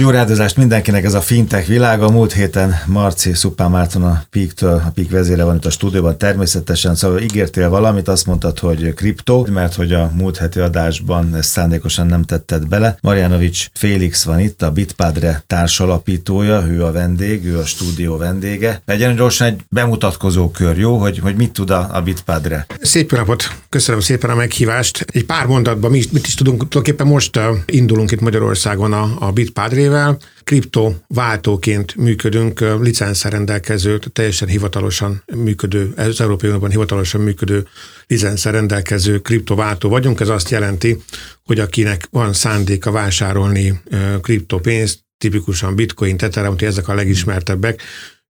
Jó rádozást mindenkinek ez a fintech világa. Múlt héten Marci Szupán Márton a Peak-től, a Peak vezére van itt a stúdióban természetesen, szóval ígértél valamit, azt mondtad, hogy kriptó, mert hogy a múlt heti adásban ezt szándékosan nem tetted bele. Marjanovics Félix van itt, a Bitpadre társalapítója, ő a vendég, ő a stúdió vendége. Legyen gyorsan egy bemutatkozó kör, jó, hogy, hogy mit tud a, a Bitpadre? Szép napot, köszönöm szépen a meghívást. Egy pár mondatban mi, mit is tudunk, tulajdonképpen most indulunk itt Magyarországon a, a Bitpadre cégével. Kriptováltóként működünk, licenszer rendelkező, teljesen hivatalosan működő, az Európai Unióban hivatalosan működő licenszer rendelkező kriptováltó vagyunk. Ez azt jelenti, hogy akinek van szándéka vásárolni kriptopénzt, tipikusan bitcoin, ethereum, ezek a legismertebbek,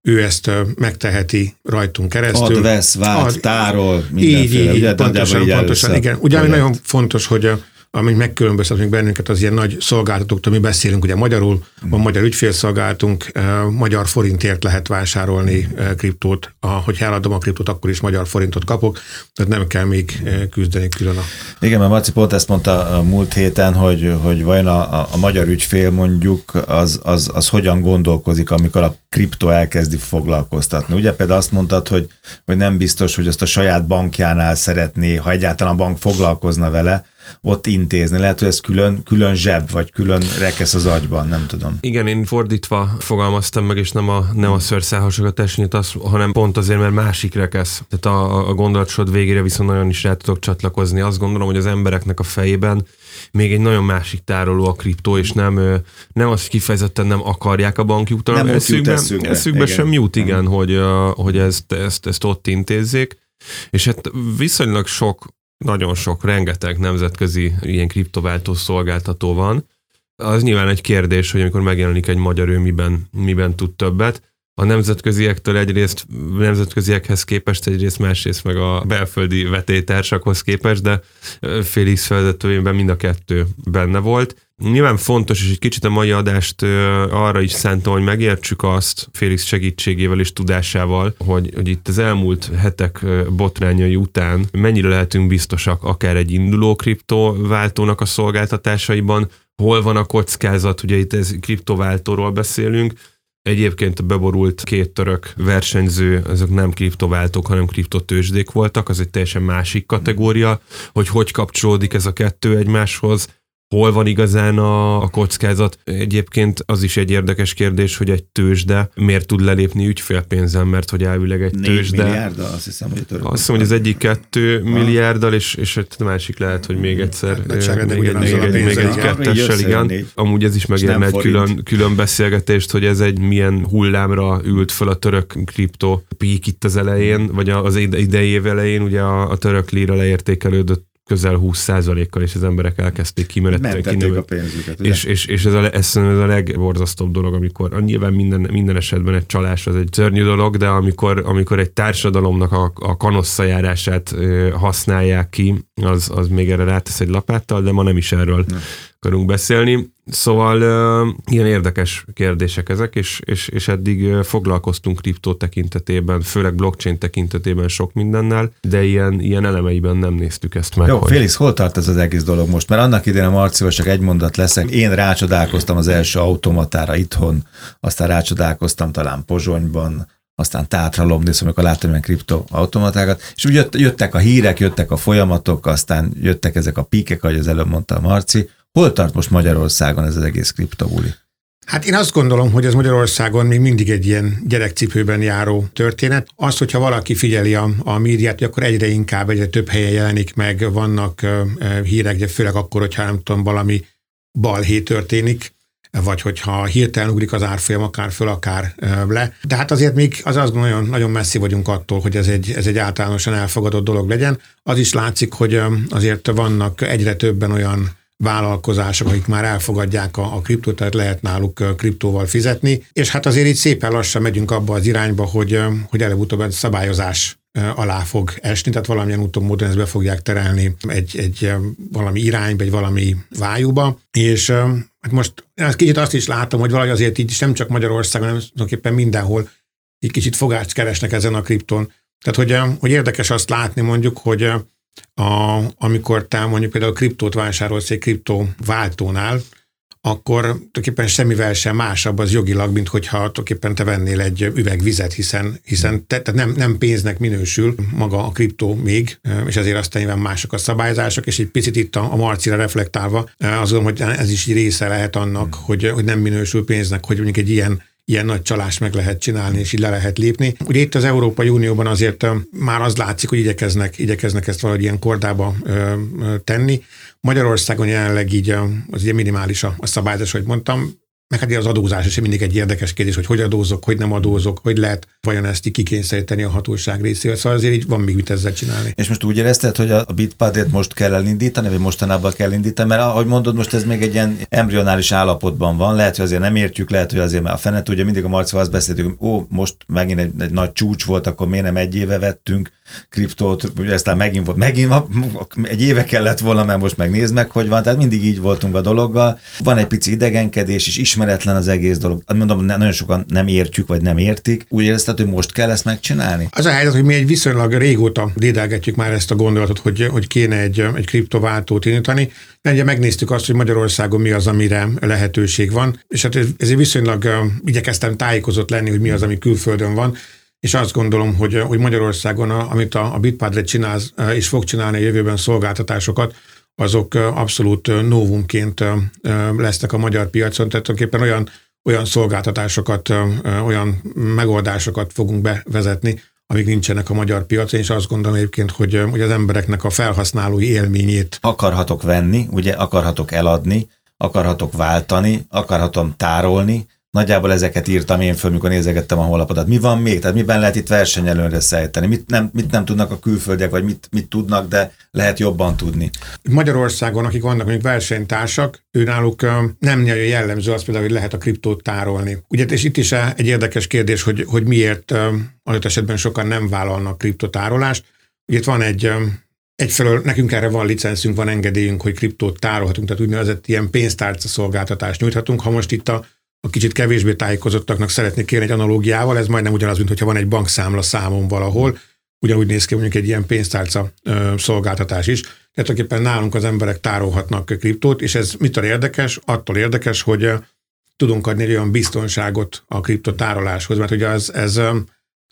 ő ezt megteheti rajtunk keresztül. Ad, vesz, vált, ad, tárol, mindenféle. Így, így, ugye, pontosan, pontosan, igen. Ugye, ami nagyon fontos, hogy ami megkülönböztet bennünket az ilyen nagy szolgáltatóktól, mi beszélünk ugye magyarul, van magyar ügyfélszolgáltunk, eh, magyar forintért lehet vásárolni eh, kriptót, hogyha eladom a kriptót, akkor is magyar forintot kapok, tehát nem kell még eh, küzdeni külön a... Igen, mert Marci pont ezt mondta a múlt héten, hogy, hogy vajon a, a magyar ügyfél mondjuk az, az, az hogyan gondolkozik, amikor a kriptó elkezdi foglalkoztatni. Ugye például azt mondtad, hogy, hogy nem biztos, hogy azt a saját bankjánál szeretné, ha egyáltalán a bank foglalkozna vele, ott intézni. Lehet, hogy ez külön, külön zseb, vagy külön rekesz az agyban, nem tudom. Igen, én fordítva fogalmaztam meg, és nem a, nem a szőrszálhasokat esnyit, hanem pont azért, mert másik rekesz. Tehát a, a gondolatsod végére viszont nagyon is rá tudok csatlakozni. Azt gondolom, hogy az embereknek a fejében még egy nagyon másik tároló a kriptó, és nem, nem az kifejezetten nem akarják a banki úton, nem eszükbe, eszükbe, eszükbe sem jut, igen, hogy, hogy ezt, ezt, ezt ott intézzék. És hát viszonylag sok nagyon sok, rengeteg nemzetközi ilyen kriptováltó szolgáltató van. Az nyilván egy kérdés, hogy amikor megjelenik egy magyar, ő miben, miben tud többet. A nemzetköziektől egyrészt, nemzetköziekhez képest egyrészt, másrészt meg a belföldi vetélytársakhoz képest, de Félix felvezetőjében mind a kettő benne volt. Nyilván fontos, és egy kicsit a mai adást arra is szántam, hogy megértsük azt Félix segítségével és tudásával, hogy, hogy itt az elmúlt hetek botrányai után mennyire lehetünk biztosak akár egy induló kriptováltónak a szolgáltatásaiban, hol van a kockázat, ugye itt ez kriptováltóról beszélünk, Egyébként a beborult két török versenyző, azok nem kriptováltók, hanem kriptotősdék voltak, az egy teljesen másik kategória, hogy hogy kapcsolódik ez a kettő egymáshoz, hol van igazán a, a kockázat. Egyébként az is egy érdekes kérdés, hogy egy tőzsde miért tud lelépni ügyfélpénzzel, mert hogy elvileg egy tőzsde... milliárddal, azt hiszem, hogy Azt hiszem, hogy az egyik kettő milliárddal, és, és a másik lehet, hogy még egyszer, hát, még, egy, még, egy, még egy kettessel, igen. Amúgy ez is megérne egy külön, külön beszélgetést, hogy ez egy milyen hullámra ült föl a török kripto pík itt az elején, vagy az idei év elején, ugye a, a török lira leértékelődött közel 20%-kal, és az emberek elkezdték kimenetelni. a pénzüket. És, és, és ez, a, ez, ez a legborzasztóbb dolog, amikor nyilván minden, minden esetben egy csalás az egy szörnyű dolog, de amikor, amikor egy társadalomnak a, a kanosszajárását használják ki, az, az még erre rátesz egy lapáttal, de ma nem is erről ne. Akarunk beszélni. Szóval ilyen érdekes kérdések ezek, és, és, és eddig foglalkoztunk kriptó tekintetében, főleg blockchain tekintetében sok mindennel, de ilyen, ilyen elemeiben nem néztük ezt meg. Jó, hogy... Félix, hol tart ez az egész dolog most? Mert annak idején a Marcival csak egy mondat leszek. Én rácsodálkoztam az első automatára itthon, aztán rácsodálkoztam talán Pozsonyban, aztán Tátra Lomnész, amikor láttam ilyen kriptoautomatákat, és úgy jöttek a hírek, jöttek a folyamatok, aztán jöttek ezek a píkek, ahogy az előbb mondta a Marci, Hol tart most Magyarországon ez az egész kriptobuli? Hát én azt gondolom, hogy ez Magyarországon még mindig egy ilyen gyerekcipőben járó történet. Az, hogyha valaki figyeli a, a médiát, akkor egyre inkább, egyre több helyen jelenik meg, vannak uh, hírek, de főleg akkor, hogyha nem tudom, valami balhé történik, vagy hogyha hirtelen ugrik az árfolyam, akár föl, akár le. De hát azért még az azt nagyon, nagyon messzi vagyunk attól, hogy ez egy, ez egy általánosan elfogadott dolog legyen. Az is látszik, hogy azért vannak egyre többen olyan vállalkozások, akik már elfogadják a, a kriptót, tehát lehet náluk kriptóval fizetni, és hát azért így szépen lassan megyünk abba az irányba, hogy, hogy előbb-utóbb szabályozás alá fog esni, tehát valamilyen úton módon ezt be fogják terelni egy, egy valami irányba, egy valami vájúba, és hát most kicsit azt is látom, hogy valahogy azért így is nem csak Magyarországon, hanem tulajdonképpen mindenhol egy kicsit fogást keresnek ezen a kripton. Tehát, hogy, hogy érdekes azt látni mondjuk, hogy a, amikor te mondjuk például kriptót vásárolsz egy kriptó váltónál, akkor tulajdonképpen semmivel sem másabb az jogilag, mint hogyha tulajdonképpen te vennél egy üveg vizet, hiszen, hiszen te, te nem, nem pénznek minősül maga a kriptó még, és ezért aztán nyilván mások a szabályzások, és egy picit itt a, a Marcira reflektálva, az hogy ez is része lehet annak, hogy, hogy nem minősül pénznek, hogy mondjuk egy ilyen ilyen nagy csalás meg lehet csinálni, és így le lehet lépni. Ugye itt az Európai Unióban azért már az látszik, hogy igyekeznek, igyekeznek ezt valahogy ilyen kordába ö, ö, tenni. Magyarországon jelenleg így az ugye minimális a, a szabályzás, hogy mondtam, meg hát az adózás is mindig egy érdekes kérdés, hogy hogy adózok, hogy nem adózok, hogy lehet vajon ezt így kikényszeríteni a hatóság részéről. Szóval azért így van még mit ezzel csinálni. És most úgy érezted, hogy a bitpadét most kell elindítani, vagy mostanában kell indítani, mert ahogy mondod, most ez még egy ilyen embrionális állapotban van. Lehet, hogy azért nem értjük, lehet, hogy azért, mert a fenet ugye mindig a Marcival azt beszéltük, ó, most megint egy, egy nagy csúcs volt, akkor miért nem egy éve vettünk kriptót, ugye aztán megint volt, megint egy éve kellett volna, mert most megnézd meg, hogy van, tehát mindig így voltunk a dologgal. Van egy pici idegenkedés, és ismeretlen az egész dolog. Mondom, nagyon sokan nem értjük, vagy nem értik. Úgy érezted, hogy most kell ezt megcsinálni? Az a helyzet, hogy mi egy viszonylag régóta dédelgetjük már ezt a gondolatot, hogy, hogy kéne egy, egy kriptováltót indítani. Ugye megnéztük azt, hogy Magyarországon mi az, amire lehetőség van, és hát ezért viszonylag igyekeztem tájékozott lenni, hogy mi az, ami külföldön van és azt gondolom, hogy, hogy Magyarországon, amit a, a Bitpadre csinál és fog csinálni a jövőben szolgáltatásokat, azok abszolút novumként lesznek a magyar piacon, tehát tulajdonképpen olyan, olyan szolgáltatásokat, olyan megoldásokat fogunk bevezetni, amik nincsenek a magyar piacon, és azt gondolom egyébként, hogy, hogy az embereknek a felhasználói élményét. Akarhatok venni, ugye akarhatok eladni, akarhatok váltani, akarhatom tárolni, Nagyjából ezeket írtam én föl, mikor nézegettem a honlapodat. Mi van még? Tehát miben lehet itt versenyelőre szállítani? Mit nem, mit nem tudnak a külföldiek, vagy mit, mit tudnak, de lehet jobban tudni? Magyarországon, akik vannak mondjuk versenytársak, ő náluk nem nagyon jellemző az például, hogy lehet a kriptót tárolni. Ugye, és itt is egy érdekes kérdés, hogy, hogy miért adott esetben sokan nem vállalnak kriptotárolást. Ugye itt van egy Egyfelől nekünk erre van licenszünk, van engedélyünk, hogy kriptót tárolhatunk, tehát úgynevezett ilyen pénztárca szolgáltatást nyújthatunk. Ha most itt a a kicsit kevésbé tájékozottaknak szeretnék kérni egy analógiával, ez majdnem ugyanaz, mint hogyha van egy bankszámla számon valahol, ugyanúgy néz ki mondjuk egy ilyen pénztárca ö, szolgáltatás is. Tehát tulajdonképpen nálunk az emberek tárolhatnak kriptót, és ez mitől érdekes? Attól érdekes, hogy tudunk adni egy olyan biztonságot a kriptotároláshoz, mert ugye az, ez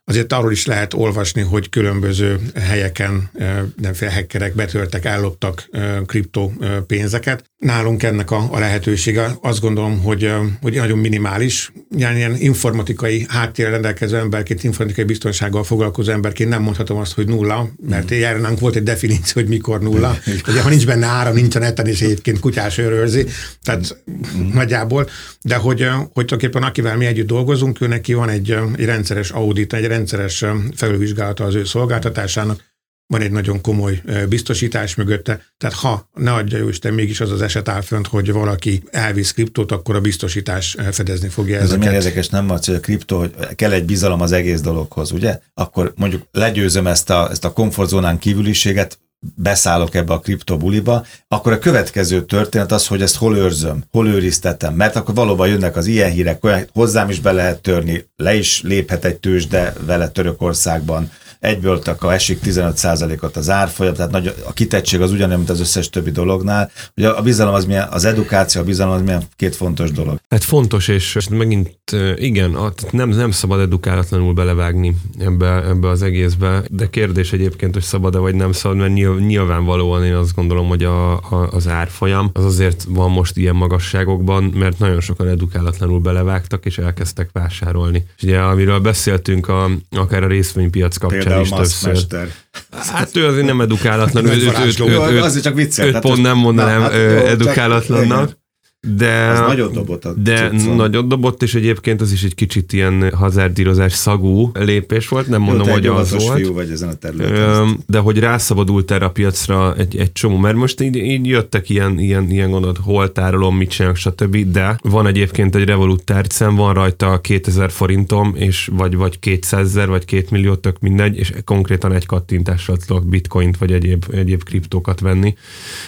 Azért arról is lehet olvasni, hogy különböző helyeken nemféle hackerek betörtek, elloptak kriptó pénzeket. Nálunk ennek a, a lehetősége azt gondolom, hogy, hogy nagyon minimális. Ilyen, ilyen informatikai háttérrel rendelkező emberként, informatikai biztonsággal foglalkozó emberként nem mondhatom azt, hogy nulla, mert mm. járnánk volt egy definíció, hogy mikor nulla. Ugye, ha nincs benne ára, nincs a neten, és egyébként kutyás őrőrzi, tehát mm. nagyjából. De hogy, hogy tulajdonképpen akivel mi együtt dolgozunk, ő neki van egy, egy rendszeres audit, egy rendszeres felülvizsgálata az ő szolgáltatásának, van egy nagyon komoly biztosítás mögötte, tehát ha ne adja jó Isten, mégis az az eset áll fönt, hogy valaki elvisz kriptót, akkor a biztosítás fedezni fogja Ez ezeket. Ez érdekes, nem Marci, hogy a kriptó, hogy kell egy bizalom az egész dologhoz, ugye? Akkor mondjuk legyőzöm ezt a, ezt a komfortzónán kívüliséget, beszállok ebbe a kriptobuliba, akkor a következő történet az, hogy ezt hol őrzöm, hol őriztetem, mert akkor valóban jönnek az ilyen hírek, olyan, hozzám is be lehet törni, le is léphet egy tőzsde vele Törökországban, egyből a esik 15%-ot az árfolyam, tehát nagy, a kitettség az ugyanolyan, mint az összes többi dolognál. Ugye a bizalom az milyen, az edukáció, a bizalom az milyen két fontos dolog. Hát fontos, és megint igen, nem, nem szabad edukálatlanul belevágni ebbe, ebbe az egészbe, de kérdés egyébként, hogy szabad-e vagy nem szabad, mert nyilvánvalóan én azt gondolom, hogy a, a, az árfolyam az azért van most ilyen magasságokban, mert nagyon sokan edukálatlanul belevágtak, és elkezdtek vásárolni. És ugye, amiről beszéltünk a, akár a részvénypiac kapcsán, Például is többször. Hát ő azért nem edukálatlan, ő, ő, ő, ő, ő, ő, csak viccel. Őt pont nem mondanám hát, edukálatlannak. De, az nagyon dobott a De cuccon. nagyon dobott, és egyébként az is egy kicsit ilyen hazárdírozás szagú lépés volt, nem mondom, Jó, hogy az volt. Fiú vagy ezen a területen. De hogy rászabadult erre a piacra egy, egy csomó, mert most így, így jöttek ilyen, ilyen, ilyen gondolat, hol tárolom, mit csinálok, stb. De van egyébként egy Revolut tárcám, van rajta 2000 forintom, és vagy, vagy 200 ezer, vagy 2 millió, tök mindegy, és konkrétan egy kattintással tudok bitcoint, vagy egyéb, egyéb kriptókat venni.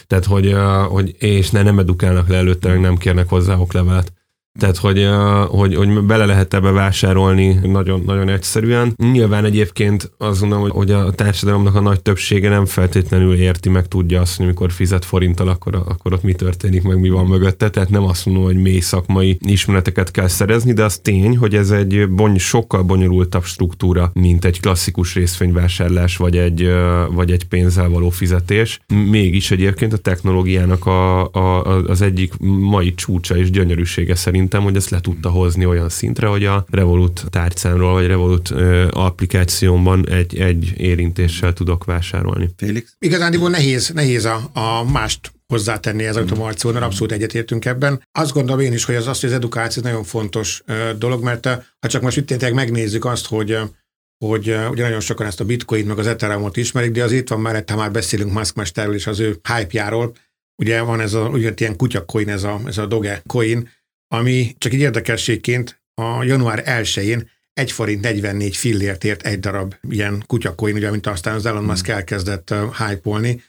Tehát, hogy, hogy és ne, nem edukálnak le előtte, nem kérnek hozzá oklevelet. Tehát, hogy, hogy, hogy bele lehet ebbe vásárolni nagyon, nagyon egyszerűen. Nyilván egyébként azt gondolom, hogy a társadalomnak a nagy többsége nem feltétlenül érti, meg tudja azt, hogy amikor fizet forinttal, akkor, akkor ott mi történik, meg mi van mögötte. Tehát nem azt mondom, hogy mély szakmai ismereteket kell szerezni, de az tény, hogy ez egy bony, sokkal bonyolultabb struktúra, mint egy klasszikus részvényvásárlás, vagy egy, vagy egy pénzzel való fizetés. Mégis egyébként a technológiának a, a, az egyik mai csúcsa és gyönyörűsége szerintem, hogy ezt le tudta hozni olyan szintre, hogy a Revolut tárcámról, vagy Revolut ö, applikációmban egy, egy érintéssel tudok vásárolni. Félix? Igazándiból nehéz, nehéz a, a mást hozzátenni ez a Marció, mert abszolút egyetértünk ebben. Azt gondolom én is, hogy az azt, hogy az edukáció nagyon fontos dolog, mert ha csak most itt megnézzük azt, hogy hogy ugye nagyon sokan ezt a bitcoin meg az ethereum ismerik, de az itt van már, ha már beszélünk Musk mesterről és az ő hype-járól, ugye van ez a, ugye ilyen kutyakoin, ez a, ez a Doge coin, ami csak egy érdekességként a január 1-én 1 forint 44 fillért ért egy darab ilyen kutyakoin, ugye, mint aztán az Elon Musk hmm. elkezdett hype-olni,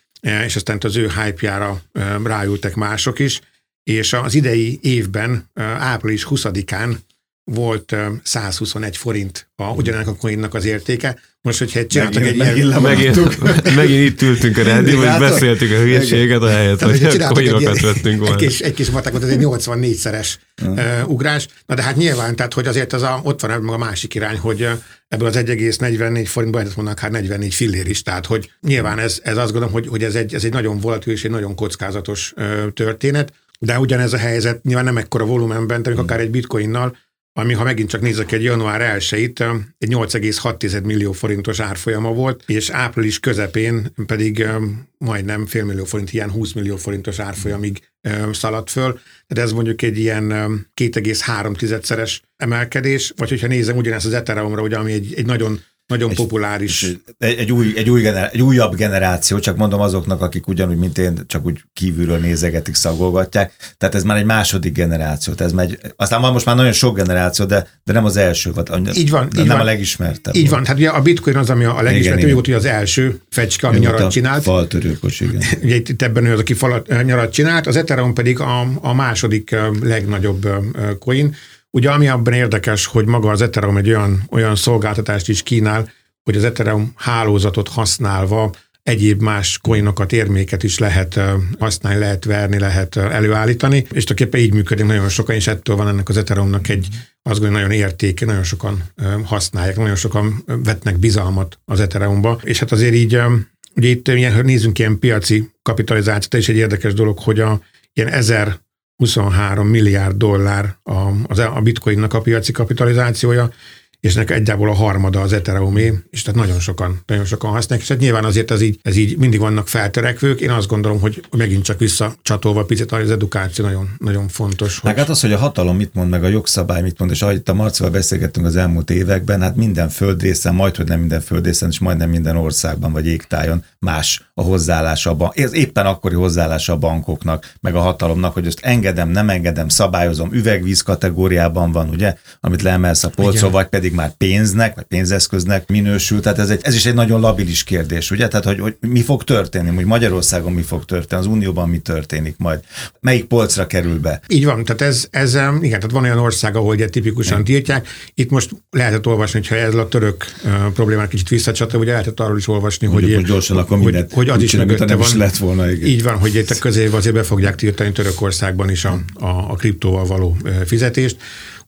és aztán az ő hype-jára ráültek mások is, és az idei évben, április 20-án volt 121 forint a, ugyanak a coinnak az értéke. Most, hogyha egy csináltak egy ilyen... Megint, megint itt ültünk a rádió, és beszéltük a hülyeséget, a helyet, hogy coinokat vettünk volna. Egy kis, egy kis matekot, ez egy 84-szeres uh, ugrás. Na de hát nyilván, tehát hogy azért az a, ott van a másik irány, hogy ebből az 1,44 forintból, ezt mondanak, hát 44 fillér is, tehát hogy nyilván ez, ez azt gondolom, hogy, hogy ez, egy, ez egy nagyon volatil és egy nagyon kockázatos uh, történet, de ugyanez a helyzet nyilván nem ekkora volumenben, tehát akár egy bitcoinnal, ami ha megint csak nézek egy január 1-it, egy 8,6 millió forintos árfolyama volt, és április közepén pedig majdnem félmillió forint, ilyen 20 millió forintos árfolyamig szaladt föl. Tehát ez mondjuk egy ilyen 2,3-szeres emelkedés, vagy hogyha nézem ugyanezt az Ethereumra, ugye, ami egy, egy nagyon nagyon egy, populáris. Egy, egy, új, egy, új gener, egy újabb generáció, csak mondom azoknak, akik ugyanúgy, mint én, csak úgy kívülről nézegetik, szagolgatják. Tehát ez már egy második generáció. Tehát ez már egy, aztán van most már nagyon sok generáció, de, de nem az első, vagy így van, így nem van. a legismertebb. Így van, hát ugye a bitcoin az, ami a legismertebb, volt, hogy az első fecske, ami nyarat csinált. Faltörőkos, igen. ugye itt ebben ő az, aki falat, nyarat csinált, az Ethereum pedig a, a második legnagyobb coin, Ugye ami abban érdekes, hogy maga az Ethereum egy olyan, olyan szolgáltatást is kínál, hogy az Ethereum hálózatot használva egyéb más coinokat, érméket is lehet használni, lehet verni, lehet előállítani, és tulajdonképpen így működik nagyon sokan, és ettől van ennek az Ethereumnak egy azt gondolom, nagyon értéke, nagyon sokan használják, nagyon sokan vetnek bizalmat az Ethereumba, és hát azért így, ugye itt nézzünk ilyen piaci kapitalizációt, és egy érdekes dolog, hogy a ilyen ezer 23 milliárd dollár a, a bitcoinnak a piaci kapitalizációja, és ennek egyából a harmada az Ethereumé, és tehát nagyon sokan, nagyon sokan használják, és hát nyilván azért ez így, ez így mindig vannak feltörekvők. Én azt gondolom, hogy megint csak visszacsatolva picit, az edukáció nagyon, nagyon fontos. Hogy... Hát az, hogy a hatalom mit mond, meg a jogszabály mit mond, és ahogy itt a Marcival beszélgettünk az elmúlt években, hát minden földrészen, majd hogy nem minden földrészen, és majdnem minden országban vagy égtájon más a hozzáállása a bank, ez éppen akkori hozzáállása a bankoknak, meg a hatalomnak, hogy ezt engedem, nem engedem, szabályozom, üvegvíz kategóriában van, ugye, amit leemelsz a polcról, vagy pedig pedig már pénznek, vagy pénzeszköznek minősül. Tehát ez, egy, ez is egy nagyon labilis kérdés, ugye? Tehát, hogy, hogy mi fog történni, hogy Magyarországon mi fog történni, az Unióban mi történik majd, melyik polcra kerül be. Így van, tehát ez, ez igen, tehát van olyan ország, ahol ugye tipikusan igen. tiltják. Itt most lehetett olvasni, hogyha ez a török uh, problémák kicsit visszacsatol, ugye lehetett arról is olvasni, hogy, hogy, gyorsan akkor hogy, hogy, az is mögötte van. lett volna, igen. Így van, hogy itt a közév azért be fogják tiltani Törökországban is a, a, a kriptóval való fizetést.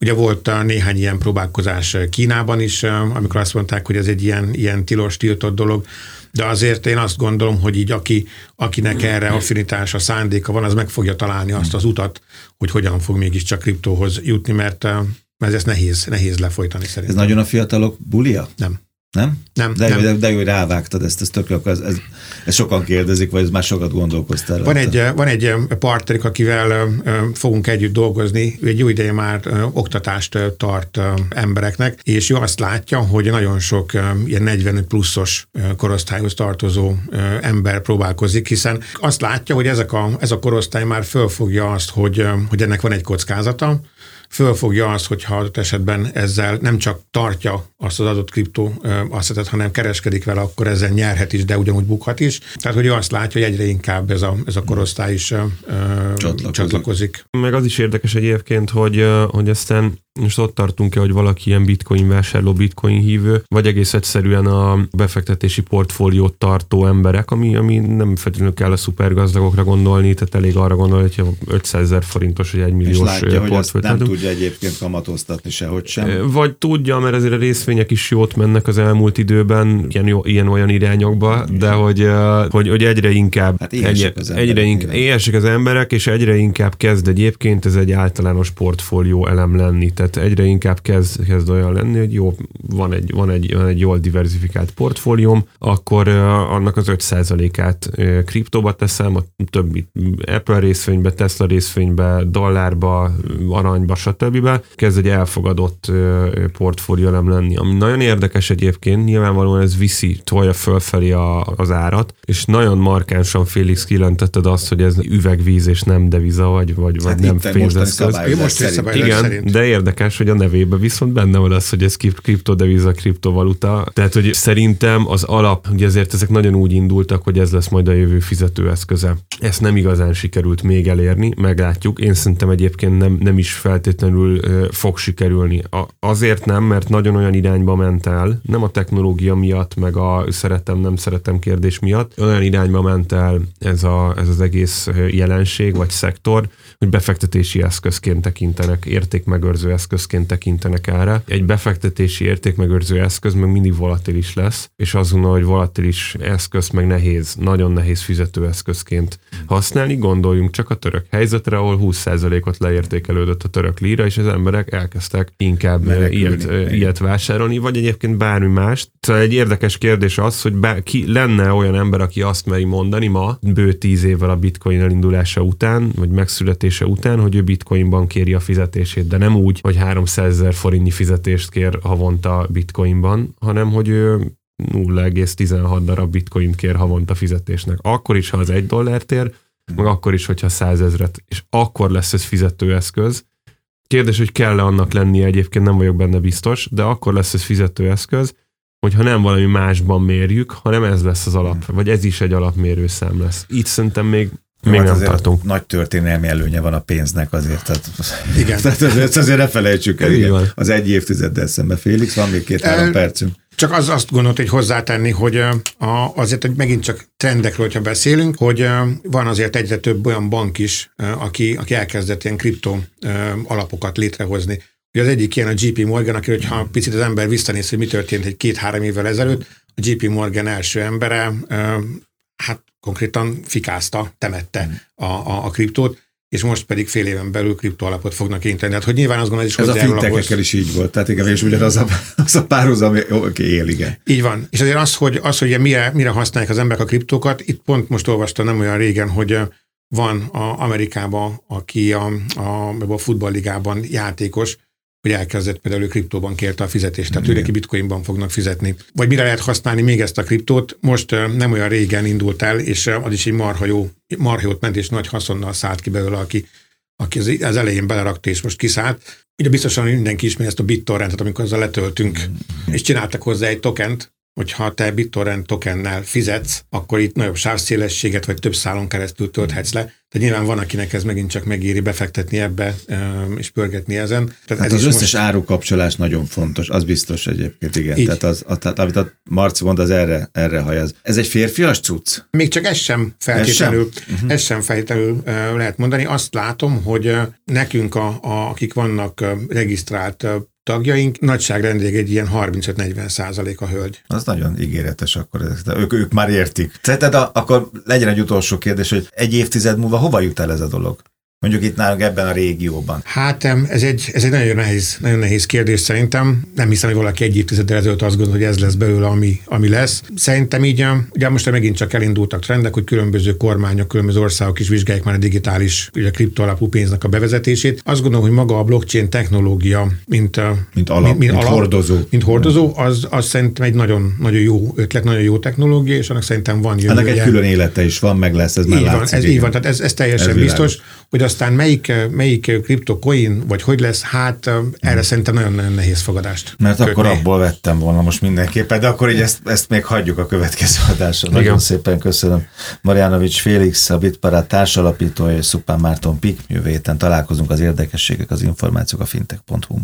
Ugye volt néhány ilyen próbálkozás Kínában is, amikor azt mondták, hogy ez egy ilyen, ilyen tilos, tiltott dolog, de azért én azt gondolom, hogy így aki, akinek erre affinitása, szándéka van, az meg fogja találni azt az utat, hogy hogyan fog mégiscsak kriptóhoz jutni, mert, mert ez nehéz, nehéz lefolytani szerintem. Ez nagyon a fiatalok bulia? Nem. Nem? Nem. De, nem. Jó, de, de jó, hogy rávágtad ezt, ez tök jó, ez, ez, ez, sokan kérdezik, vagy ez már sokat gondolkoztál. Van egy, van egy partnerik, akivel fogunk együtt dolgozni, ő egy jó ideje már oktatást tart embereknek, és ő azt látja, hogy nagyon sok ilyen 45 pluszos korosztályhoz tartozó ember próbálkozik, hiszen azt látja, hogy ezek a, ez a korosztály már fölfogja azt, hogy, hogy ennek van egy kockázata, fölfogja azt, hogyha adott esetben ezzel nem csak tartja azt az adott kriptó asszetet, hanem kereskedik vele, akkor ezzel nyerhet is, de ugyanúgy bukhat is. Tehát, hogy ő azt látja, hogy egyre inkább ez a, ez a korosztály is csatlakozik. csatlakozik. Meg az is érdekes egyébként, hogy, hogy aztán most ott tartunk-e, hogy valaki ilyen bitcoin vásárló, bitcoin hívő, vagy egész egyszerűen a befektetési portfóliót tartó emberek, ami, ami nem feltétlenül kell a szupergazdagokra gondolni, tehát elég arra gondolni, hogy 500 ezer forintos vagy egy milliós azt nem tudja egyébként kamatoztatni sehogy sem. Vagy tudja, mert azért a részvények is jót mennek az elmúlt időben, ilyen, ilyen olyan irányokba, de hogy, hogy, hogy egyre inkább hát egyre, az egyre inkább, éhesek az emberek, és egyre inkább kezd egyébként ez egy általános portfólió elem lenni tehát egyre inkább kezd, kezd olyan lenni, hogy jó, van egy, van egy, van egy jól diversifikált portfólióm, akkor uh, annak az 5%-át uh, kriptóba teszem, a többi Apple részvénybe, Tesla részvénybe, dollárba, aranyba, stb. Kezd egy elfogadott uh, portfólió nem lenni. Ami nagyon érdekes egyébként, nyilvánvalóan ez viszi, tolja fölfelé a, az árat, és nagyon markánsan Félix kilentetted azt, hogy ez üvegvíz és nem deviza, vagy, vagy, hát vagy nem pénzeszköz. Most Igen, de érdekes érdekes, hogy a nevében viszont benne van az, hogy ez kriptodeviza, kriptovaluta. Tehát, hogy szerintem az alap, ugye ezért ezek nagyon úgy indultak, hogy ez lesz majd a jövő fizetőeszköze. Ezt nem igazán sikerült még elérni, meglátjuk. Én szerintem egyébként nem, nem is feltétlenül fog sikerülni. A, azért nem, mert nagyon olyan irányba ment el, nem a technológia miatt, meg a szeretem, nem szeretem kérdés miatt, olyan irányba ment el ez, a, ez az egész jelenség, vagy szektor, hogy befektetési eszközként tekintenek, értékmegőrző eszközként tekintenek erre. Egy befektetési értékmegőrző eszköz meg mindig volatilis lesz, és gondolom, hogy volatilis eszköz meg nehéz, nagyon nehéz fizetőeszközként használni. Gondoljunk csak a török helyzetre, ahol 20%-ot leértékelődött a török líra, és az emberek elkezdtek inkább ilyet, ilyet vásárolni, vagy egyébként bármi más. Szóval egy érdekes kérdés az, hogy be, ki lenne olyan ember, aki azt meri mondani ma, bő tíz évvel a bitcoin elindulása után, vagy megszületése után, hogy ő bitcoinban kéri a fizetését, de nem úgy, hogy 300 ezer forintnyi fizetést kér havonta bitcoinban, hanem hogy ő 0,16 darab bitcoint kér havonta fizetésnek. Akkor is, ha az egy dollárt ér, meg akkor is, hogyha 100 ezret, és akkor lesz ez fizetőeszköz. Kérdés, hogy kell-e annak lennie, egyébként nem vagyok benne biztos, de akkor lesz ez fizetőeszköz, hogyha nem valami másban mérjük, hanem ez lesz az alap, vagy ez is egy alapmérőszám lesz. Itt szerintem még még hát nem tartunk. Nagy történelmi előnye van a pénznek azért. Tehát, igen. Tehát azért, azért ne felejtsük el. Igen. Az egy évtizeddel szemben. Félix, van még két-három percünk. Csak az azt gondolt, hogy hozzátenni, hogy azért, hogy megint csak trendekről, hogyha beszélünk, hogy van azért egyre több olyan bank is, aki, aki elkezdett ilyen kriptó alapokat létrehozni. Ugye az egyik ilyen a JP Morgan, aki, hogyha picit az ember visszanéz, hogy mi történt egy két-három évvel ezelőtt, a JP Morgan első embere, hát konkrétan fikázta, temette mm. a, a, a kriptót, és most pedig fél éven belül kriptoalapot fognak inteni. Hát, hogy nyilván azt gondolom, ez is Ez a fintekekkel is így volt, tehát igen, és ugyanaz a, az a párhuzam, aki él, igen. Így van. És azért az, hogy, az, hogy mire, mire használják az emberek a kriptókat, itt pont most olvastam nem olyan régen, hogy van a Amerikában, aki a, a, a futballligában játékos, hogy elkezdett például kriptóban kérte a fizetést, tehát ők bitcoinban fognak fizetni. Vagy mire lehet használni még ezt a kriptót? Most nem olyan régen indult el, és az is egy marha jó, marha jót ment, és nagy haszonnal szállt ki belőle, aki, aki az elején belerakta, és most kiszállt. Ugye biztosan mindenki ismeri ezt a BitTorrentet, amikor azzal letöltünk, és csináltak hozzá egy tokent, hogyha te BitTorrent tokennel fizetsz, akkor itt nagyobb sávszélességet vagy több szálon keresztül tölthetsz le. Tehát nyilván van, akinek ez megint csak megéri befektetni ebbe és pörgetni ezen. Tehát hát ez az összes most... árukapcsolás nagyon fontos, az biztos egyébként, igen. Így. Tehát, az, a, tehát amit a Marci mond, az erre, erre hajaz. Ez egy férfias cucc? Még csak ez sem feltétlenül, ez sem, uh-huh. ez sem feltétlenül lehet mondani. Azt látom, hogy nekünk, a, a, akik vannak regisztrált tagjaink, nagyságrendileg egy ilyen 35-40 százalék a hölgy. Az nagyon ígéretes akkor, de ők, ők már értik. Szerinted akkor legyen egy utolsó kérdés, hogy egy évtized múlva hova jut el ez a dolog? Mondjuk itt nálunk ebben a régióban. Hát ez egy, ez egy nagyon nehéz, nagyon nehéz kérdés szerintem. Nem hiszem, hogy valaki egy évtizeddel ezelőtt azt gondol, hogy ez lesz belőle, ami, ami lesz. Szerintem így, ugye most megint csak elindultak trendek, hogy különböző kormányok, különböző országok is vizsgálják már a digitális, ugye a kriptoalapú pénznek a bevezetését. Azt gondolom, hogy maga a blockchain technológia, mint, mint, alap, mint, mint, mint alap, hordozó, mint hordozó az, az szerintem egy nagyon, nagyon jó ötlet, nagyon jó technológia, és annak szerintem van jövője. Ennek egy külön élete is van, meg lesz, ez már így látszik. Van, ez, így van, tehát ez, ez teljesen ez biztos. Hogy aztán melyik, melyik kriptokoin, vagy hogy lesz, hát erre hmm. szerintem nagyon-nagyon nehéz fogadást. Mert kötni. akkor abból vettem volna most mindenképpen, de akkor így ezt, ezt még hagyjuk a következő adásra. Nagyon szépen köszönöm. Marjanovics Félix, a Bitparát társalapítója, és Szupán Márton Pik. Jövő héten találkozunk az érdekességek, az információk a fintech.hu.